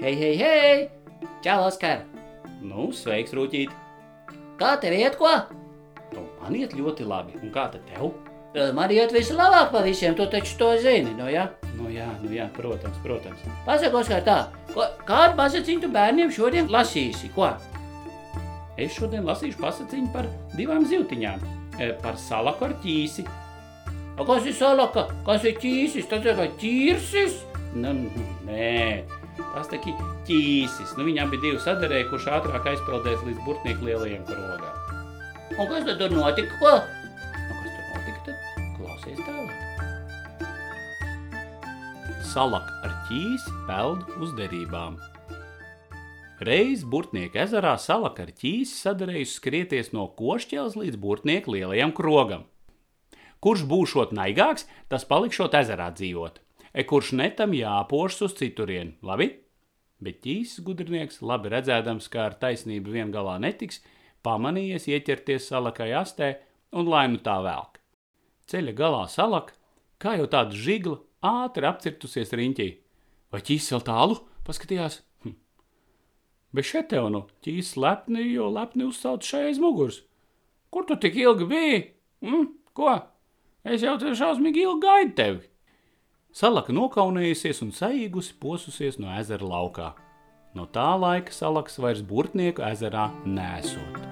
Hei, hei, hei! Čau, Oskar! Nu, sveiks, Rūķīt! Kā tev iet, ko? Nu, man iet ļoti labi. Un kā tad tev? Eh, Man iet vislabāk pa visiem, tu taču to zini, nu jā? Nu jā, nu jā, protams, protams. Pasaka, Oskar, tā, ko, kādu pasaciņu tu bērniem šodien lasīsi, ko? Es šodien lasīšu pasaciņu par divām zivtiņām. E, Par salaku ar ķīsi. Kas ir salaka? Kas ir ķīsis? Tas ir kā ķirsis? Nu, nu, nē, tas tā kā ķīsis. Nu, viņām bija divi sadarēji, kurš ātrāk aizpeldēs līdz burtnieku lielajiem krogām. Un kas tad tur notika, ko? Nu, kas tur notika, tad klausies tālāk. Salak ar ķīsi peld uz derībām. Reiz Burtnieka ezerā salaka ar ķīsi sadarējusi skrieties no košķēles līdz Burtnieka lielajam krogam. Kurš būšot naigāks, tas palikšot ezerā dzīvot, e kurš netam jāpošas uz citurienu, labi? Bet ķīsis gudrinieks, labi redzēdams, ka ar taisnību vien galā netiks, pamanījies ieķerties salakai astē un lai nu tā velk. Ceļa galā salaka, kā jau tāda žigla, ātri apcirtusies riņķī. Vai ķīsis vēl tālu? Paskatījās. Hm. Bet šeit tev nu ķīsis lepni, jo lepni uzsauc šai aiz muguras. Kur tu tik ilgi biji? Hm? Ko? Es jau te šausmīgi ilgi gaidu tevi. Salaka nokaunējusies un saīgusi posusies no ezera laukā. No tā laika salaks vairs burtnieku ezerā nesot.